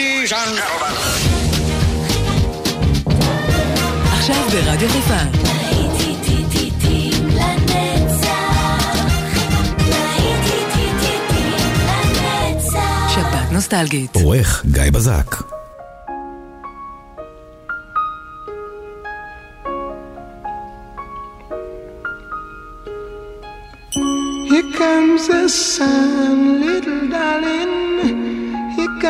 Ladies and gentlemen. עכשיו ברדיו חיפה. שבת נוסטלגית. עורך גיא בזק. Here comes the sun, little darling.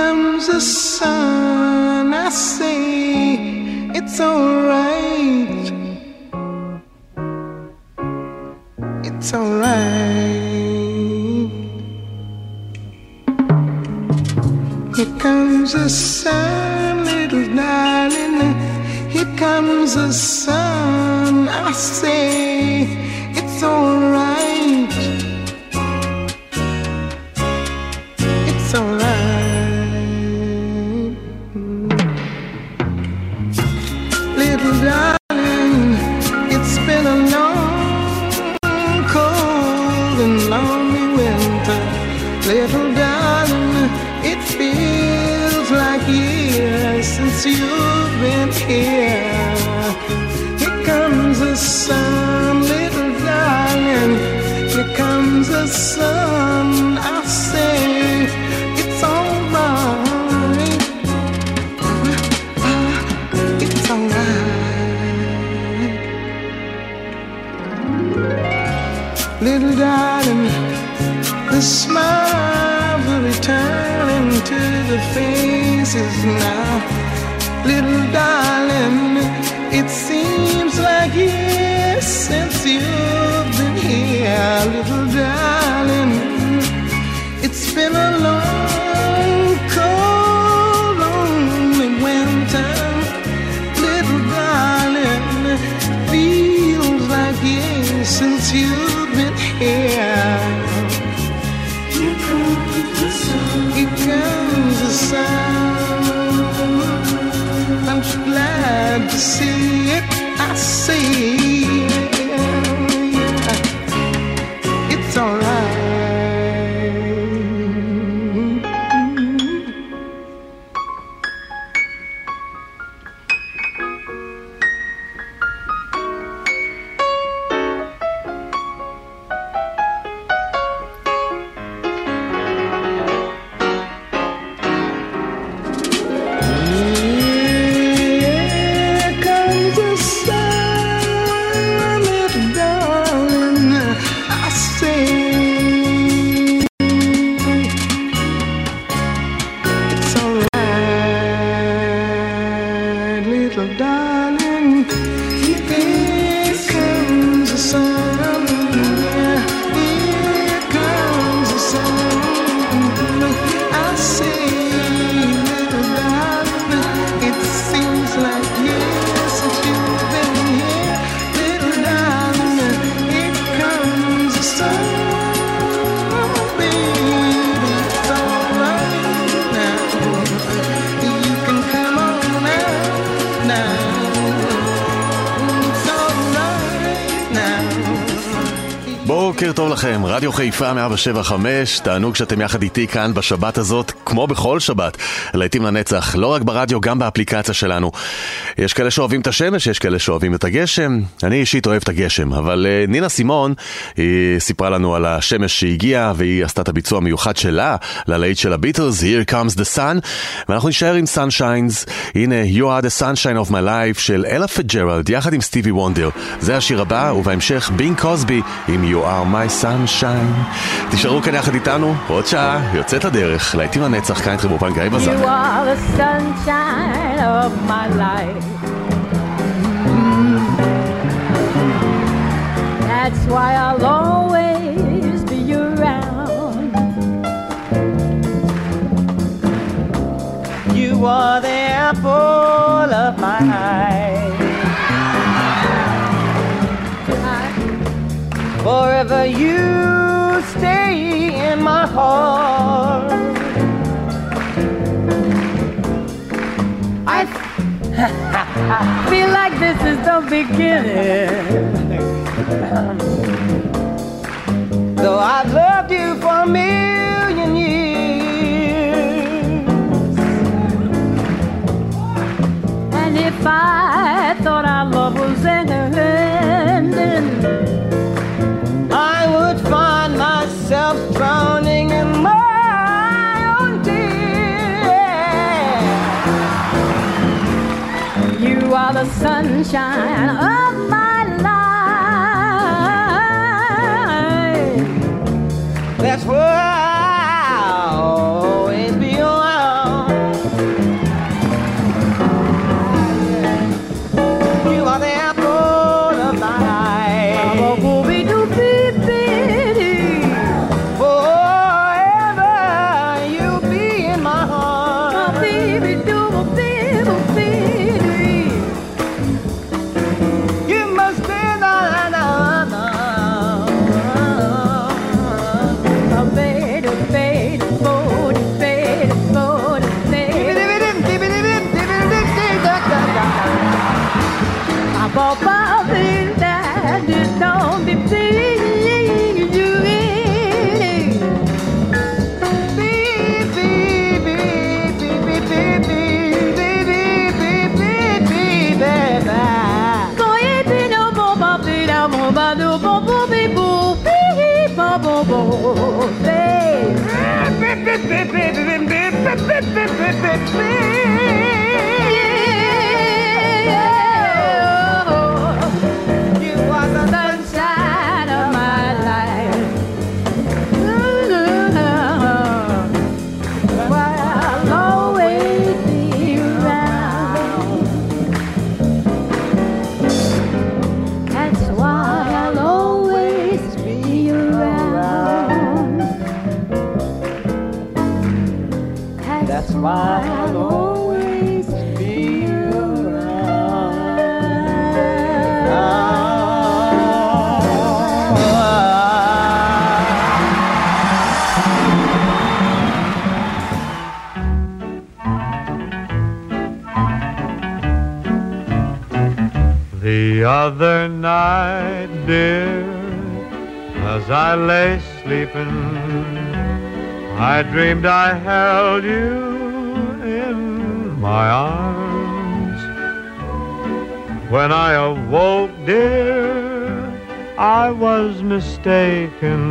Comes the sun. I say it's alright. It's alright. Here comes the sun, faces now. Little darling, בוקר טוב לכם, רדיו חיפה 175, תענוג שאתם יחד איתי כאן בשבת הזאת, כמו בכל שבת, להיטים לנצח, לא רק ברדיו, גם באפליקציה שלנו. יש כאלה שאוהבים את השמש, יש כאלה שאוהבים את הגשם, אני אישית אוהב את הגשם, אבל uh, נינה סימון, היא סיפרה לנו על השמש שהגיעה, והיא עשתה את הביצוע המיוחד שלה ללהיט של הביטלס, Here Comes the Sun, ואנחנו נשאר עם Sunshines, הנה You are the sunshine of my life של אלה פג'רלד, יחד עם סטיבי וונדר, זה השיר הבא, ובהמשך בין קוסבי עם You are my sunshine. תישארו כאן יחד איתנו, עוד שעה, יוצאת לדרך, להיטים לנצח, כאן איתכם באופן גיא בזק. You are the sunshine of my life. That's why I'll always be around. You are the apple of my eye. Forever you stay in my heart. I feel like this is the beginning. Though I've loved you for a million years. And if I the sunshine. Of You lay sleeping, I dreamed I held you in my arms. When I awoke, dear, I was mistaken,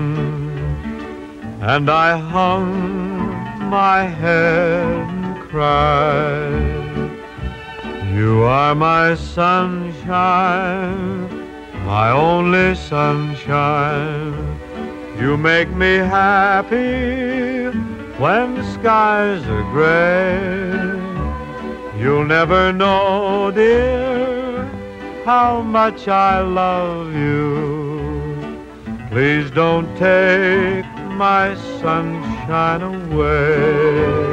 and I hung my head and cried. You are my sunshine, my only sunshine. You make me happy when the skies are gray. You'll never know, dear, how much I love you. Please don't take my sunshine away.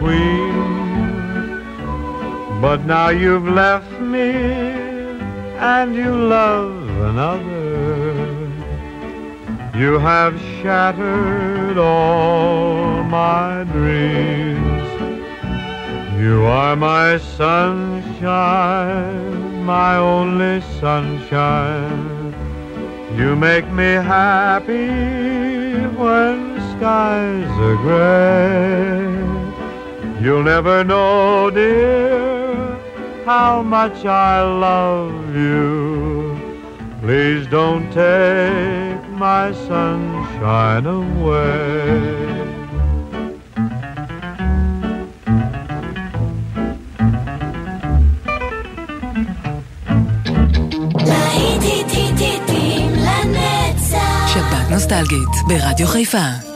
Between. But now you've left me, and you love another. You have shattered all my dreams. You are my sunshine, my only sunshine. You make me happy when skies are gray. You'll never know, dear, how much I love you. Please don't take my sunshine away. נוסטלגית ברדיו חיפה.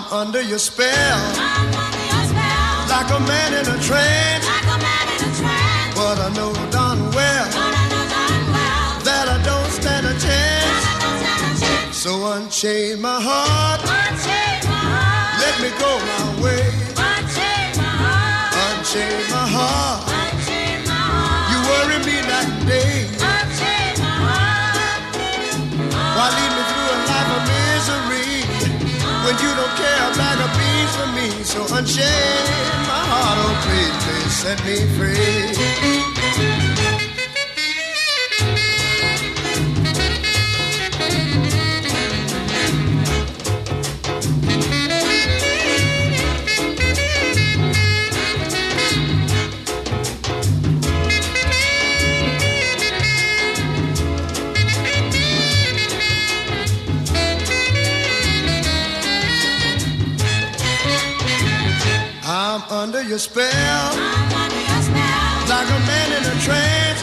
I'm under your spell. I'm under your spell. Like a man in a trance. Like a man in a trance. But I know darn well. That I don't stand a chance. So unchain my heart. Unchain my heart. Let me go my way. Unchain my heart. Unchain don't care a bag of beans for me. So unchain my heart, oh please, please set me free. I'm under your spell. Like a man in a trance.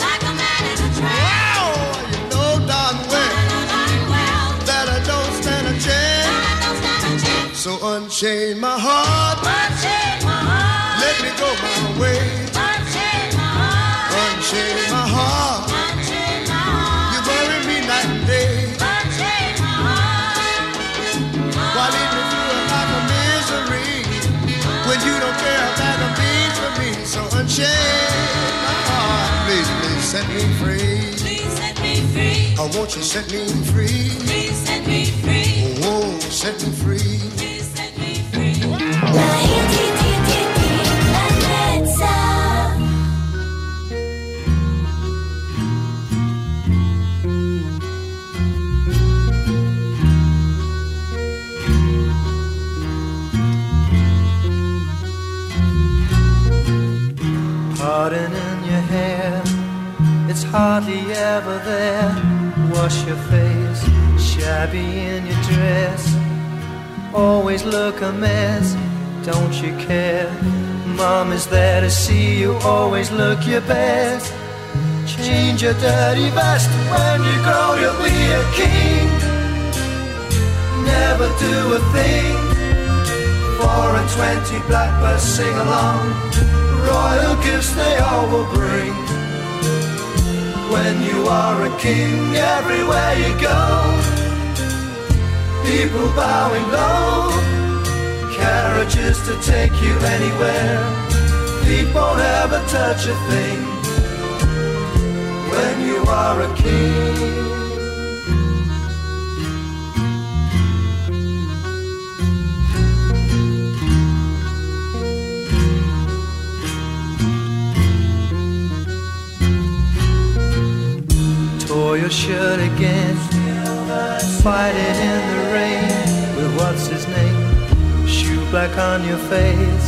Wow, you know darn well that I don't stand a chance. So unchain my heart. Oh, won't you set me free? Oh, set me free. Pardon in your hair, it's hardly ever there. Wash your face, shabby in your dress. Always look a mess, don't you care? Mom is there to see you, always look your best. Change your dirty vest when you grow, you'll be a king. Never do a thing. Four and twenty blackbirds sing along. Royal gifts they all will bring. When you are a king, everywhere you go, people bowing low. Carriages to take you anywhere. Feet won't ever touch a thing. When you are a king. Tore your shirt again, fighting in the rain with what's his name? Shoe black on your face,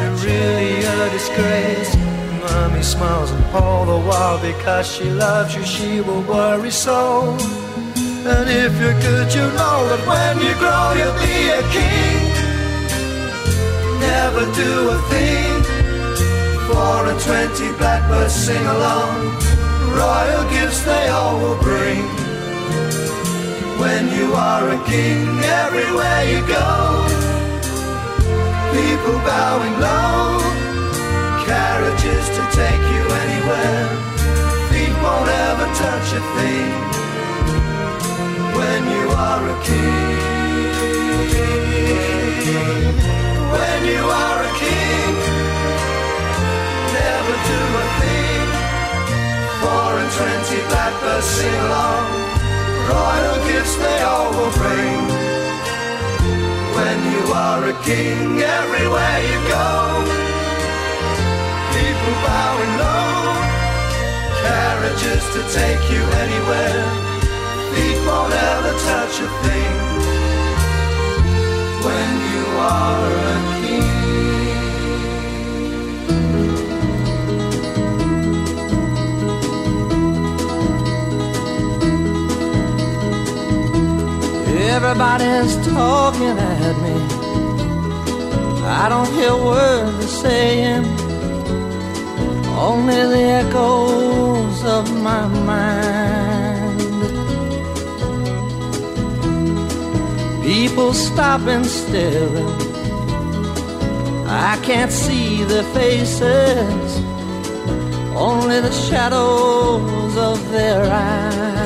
you're really a disgrace. Mommy smiles and all the while because she loves you, she will worry so. And if you're good, you know that when you grow, you'll be a king. Never do a thing. Four and twenty blackbirds sing along. Royal gifts they all will bring. When you are a king, everywhere you go, people bowing low, carriages to take you anywhere. Feet won't ever touch a thing. When you are a king, when you are a king, never do a thing. Four and twenty blackbirds sing along. Royal gifts they all will bring. When you are a king, everywhere you go, people bowing low. Carriages to take you anywhere. Feet won't ever touch a thing. When you are a king. Everybody's talking at me. I don't hear words they're saying, only the echoes of my mind. People stop and stare. I can't see their faces, only the shadows of their eyes.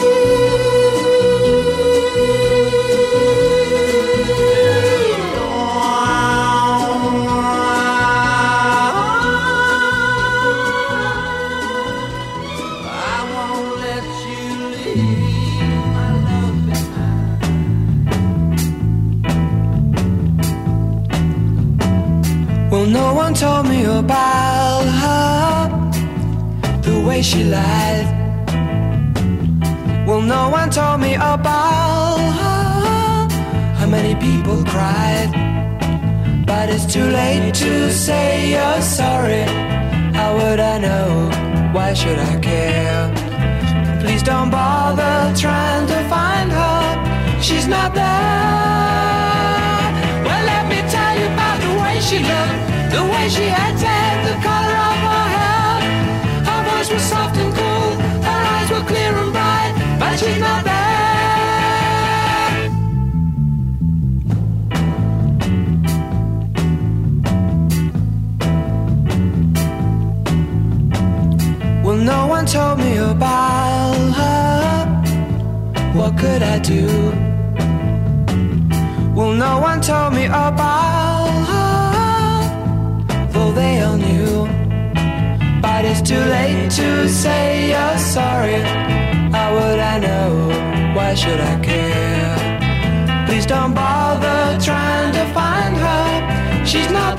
Late to say you're sorry. How would I know? Why should I care? Please don't bother trying to find her. She's not there. Well, let me tell you about the way she looked, the way she acted, the color of her hair. Her voice was soft and cool, her eyes were clear and bright, but she's not there. About her. What could I do? Well, no one told me about her, though they all knew. But it's too late to say you're sorry. How would I know? Why should I care? Please don't bother trying to find her. She's not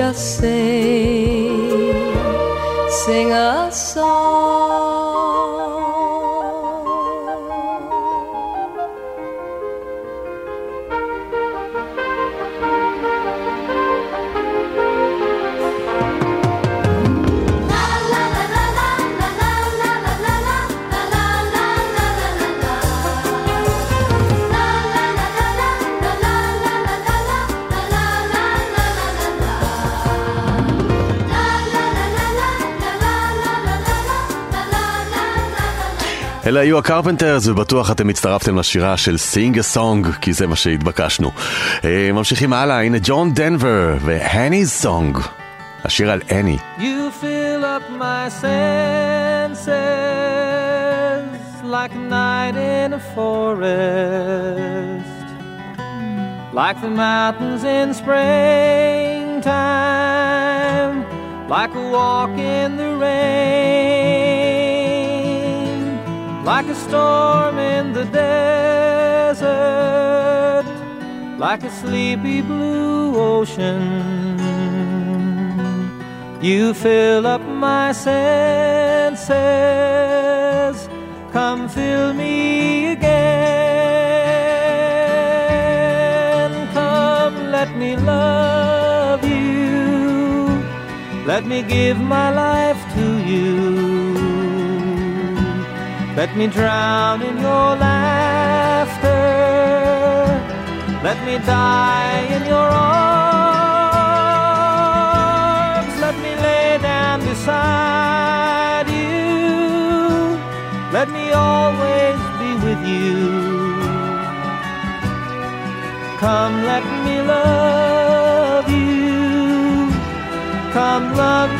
just say, sing a song. אלה היו הקרפנטרס, ובטוח אתם הצטרפתם לשירה של סינג a סונג, כי זה מה שהתבקשנו. אה, ממשיכים הלאה, הנה ג'ון דנבר והני's סונג. השיר על אני. You fill up my senses like a night in a forest, like the mountains in springtime, like a walk in the rain, like a storm in the desert, like a sleepy blue ocean. You fill up my senses, come fill me again. Come, let me love you, let me give my life to you. Let me drown in your laughter, let me die in your arms, let me lay down beside you, let me always be with you. Come, let me love you, come love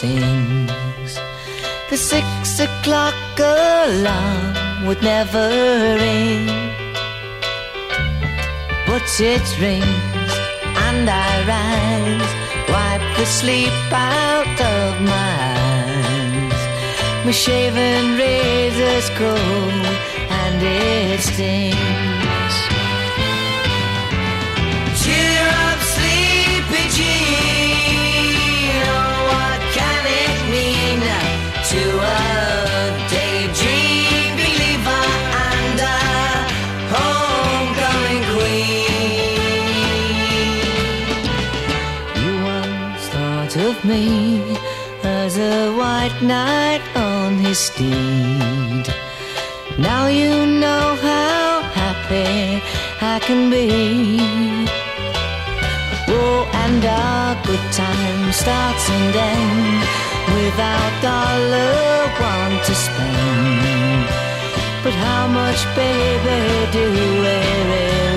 sings. The six o'clock alarm would never ring, but it rings and I rise, wipe the sleep out of my eyes. My shaven razor's cold and it stings. Me as a white knight on his steed. Now you know how happy I can be. Oh, and our good time starts and ends without dollar one to spend. But how much, baby, do we really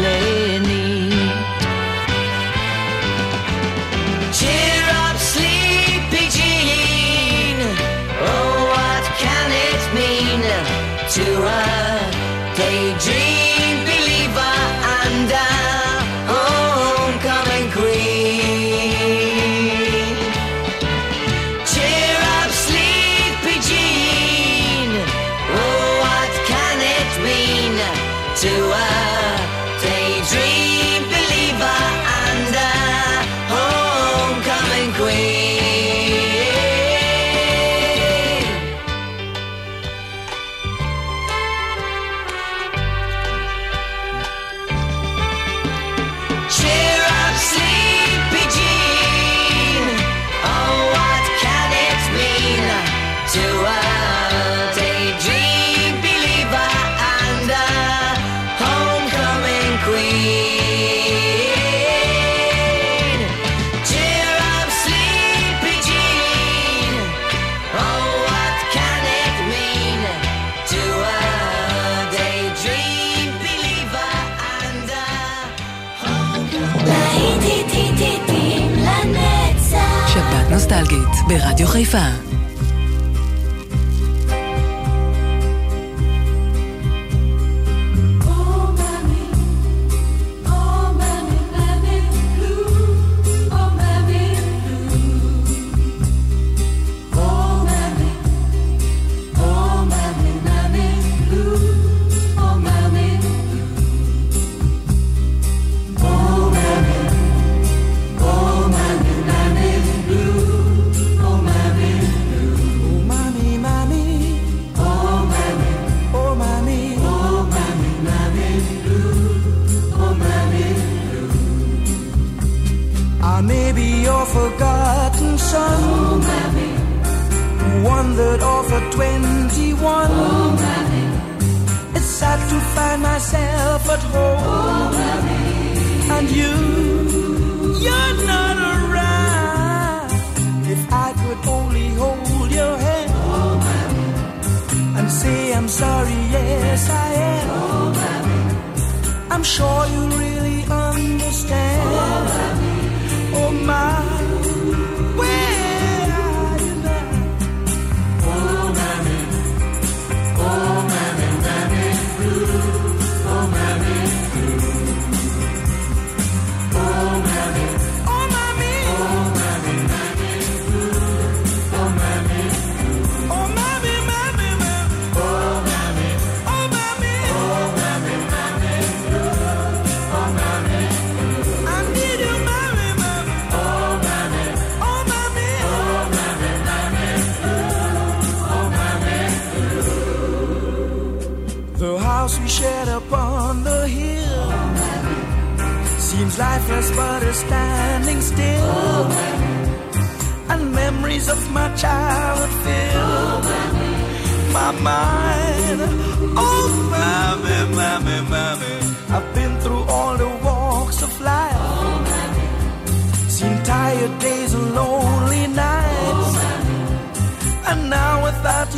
ברדיו חיפה.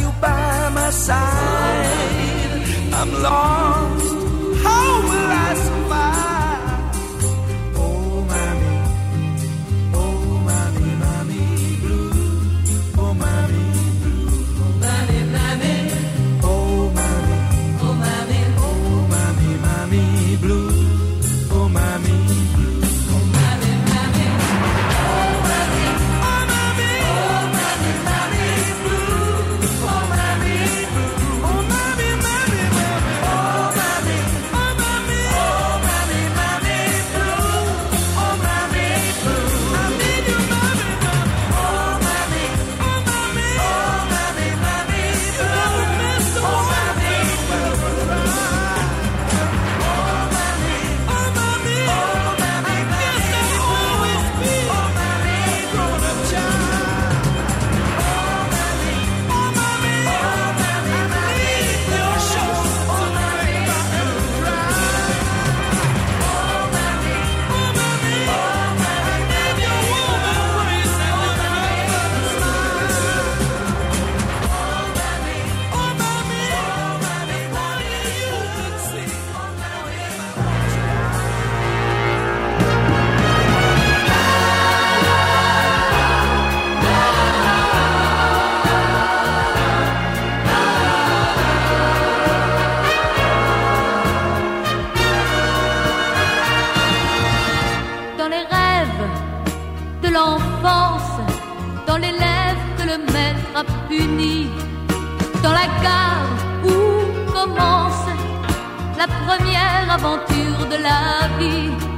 you by my side. I'm lost. dans la gare où commence la première aventure de la vie.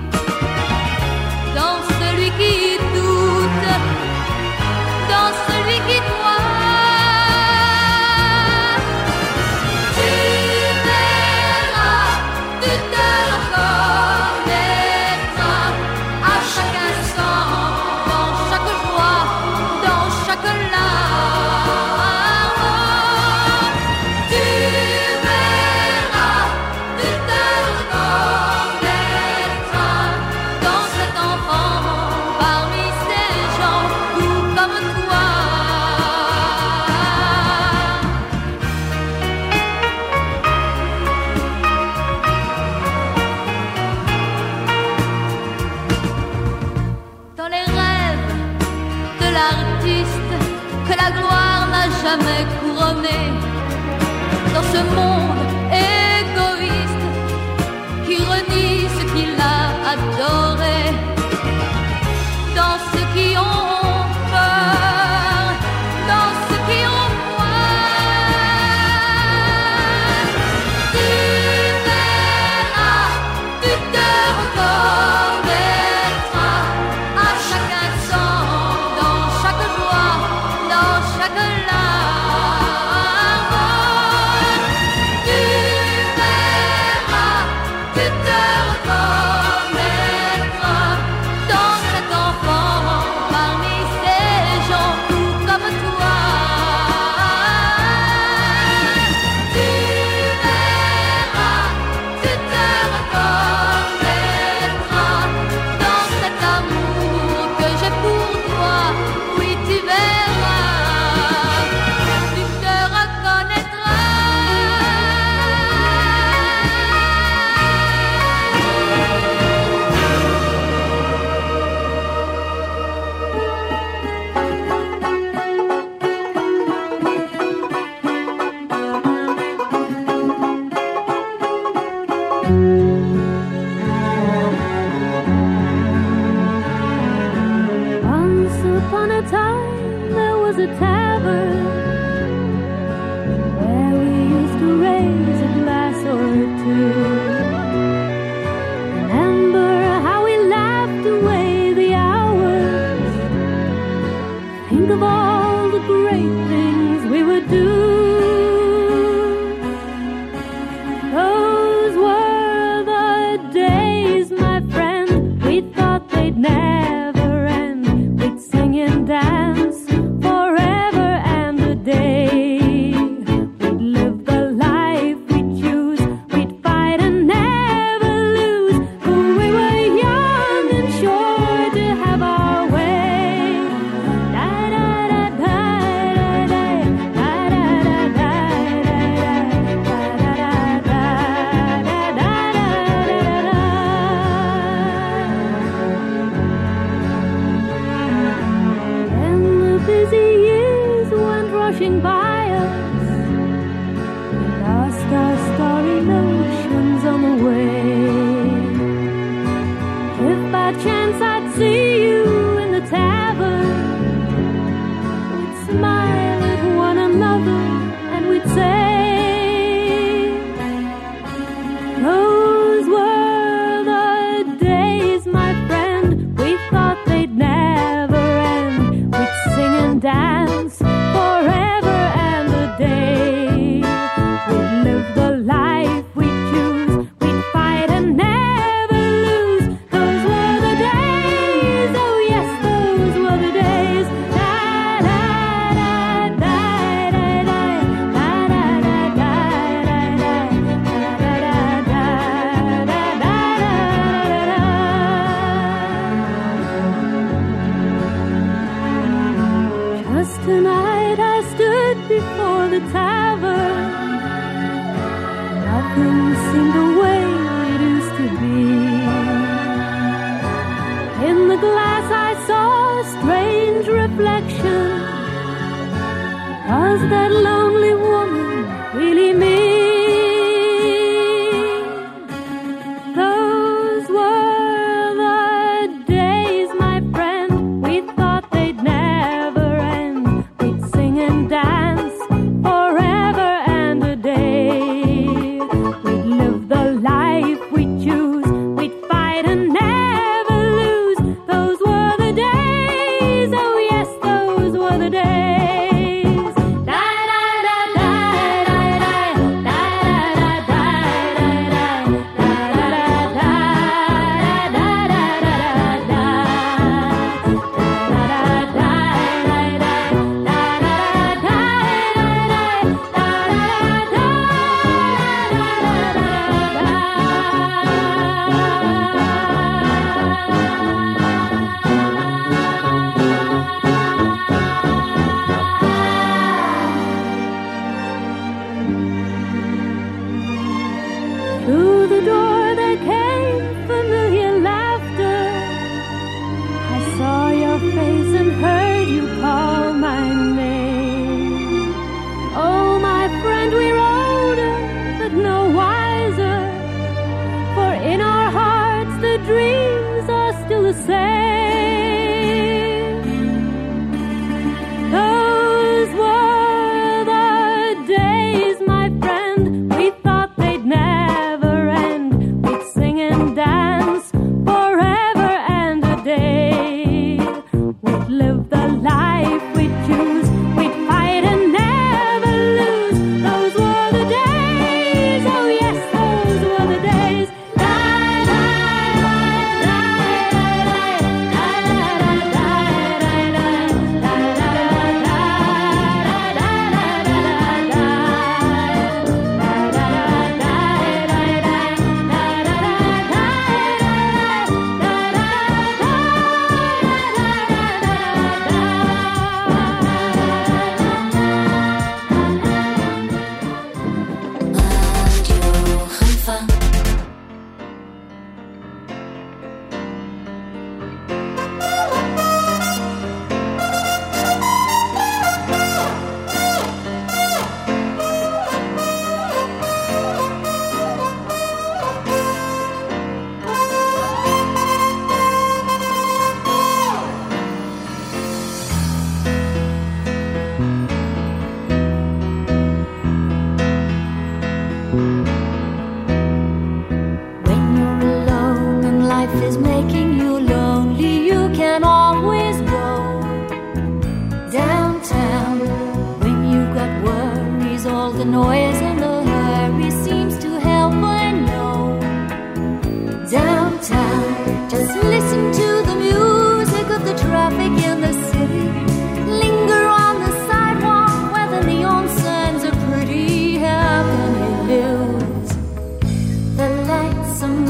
lonely woman really means.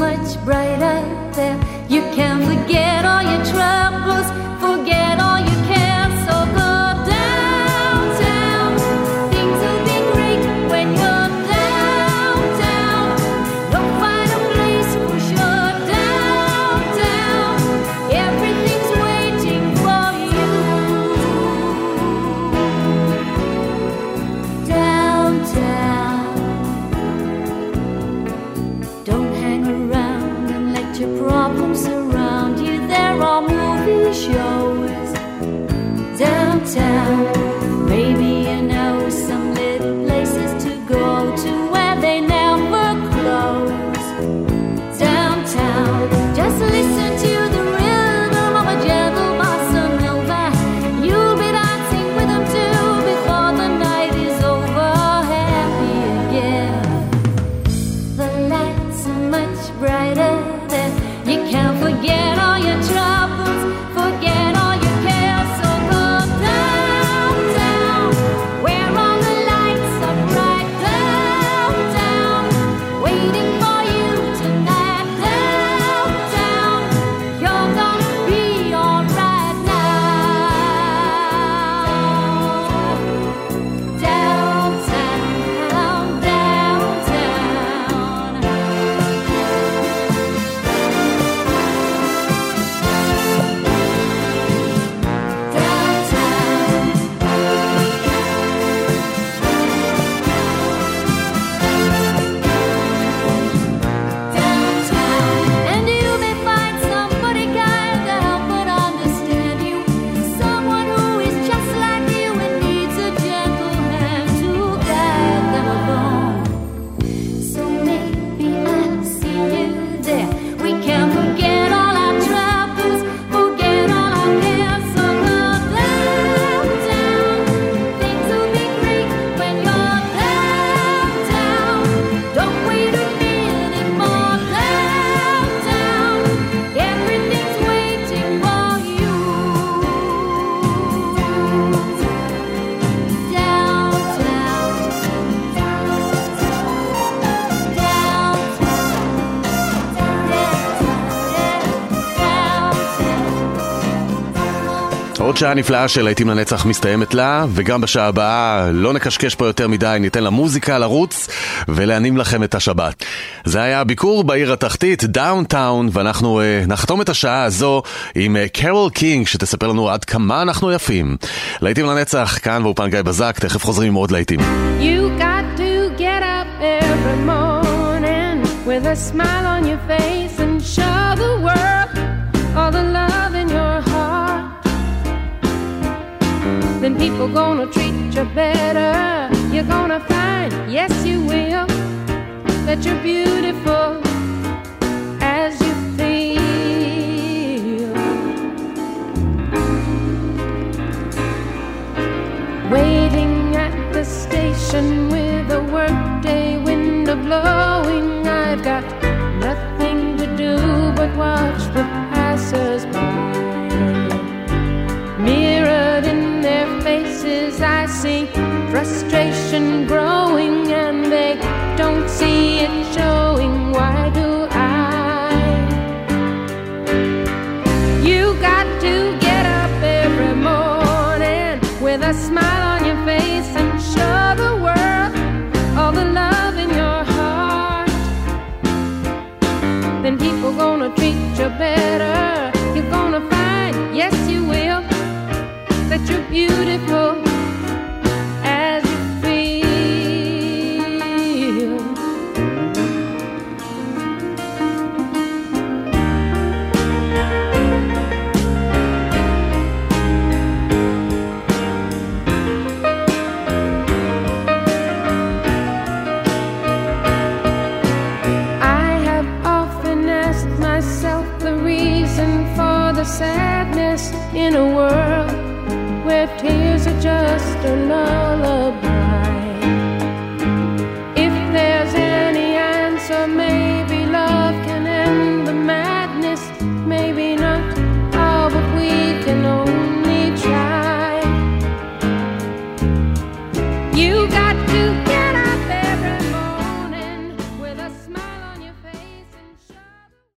much brighter there. You can forget all your troubles, forget. עוד שעה נפלאה של להיטים לנצח מסתיימת לה, וגם בשעה הבאה לא נקשקש פה יותר מדי, ניתן למוזיקה לרוץ ולהנים לכם את השבת. זה היה הביקור בעיר התחתית, דאונטאון, ואנחנו uh, נחתום את השעה הזו עם קרול uh, קינג, שתספר לנו עד כמה אנחנו יפים. להיטים לנצח, כאן באופן גיא בזק, תכף חוזרים עם עוד להיטים. All the love Then people gonna treat you better. You're gonna find, yes, you will, that you're beautiful as you feel. Waiting at the station with a workday window blowing. I've got nothing to do but watch the people gonna treat you better. You're gonna find, yes, you will, that you're beautiful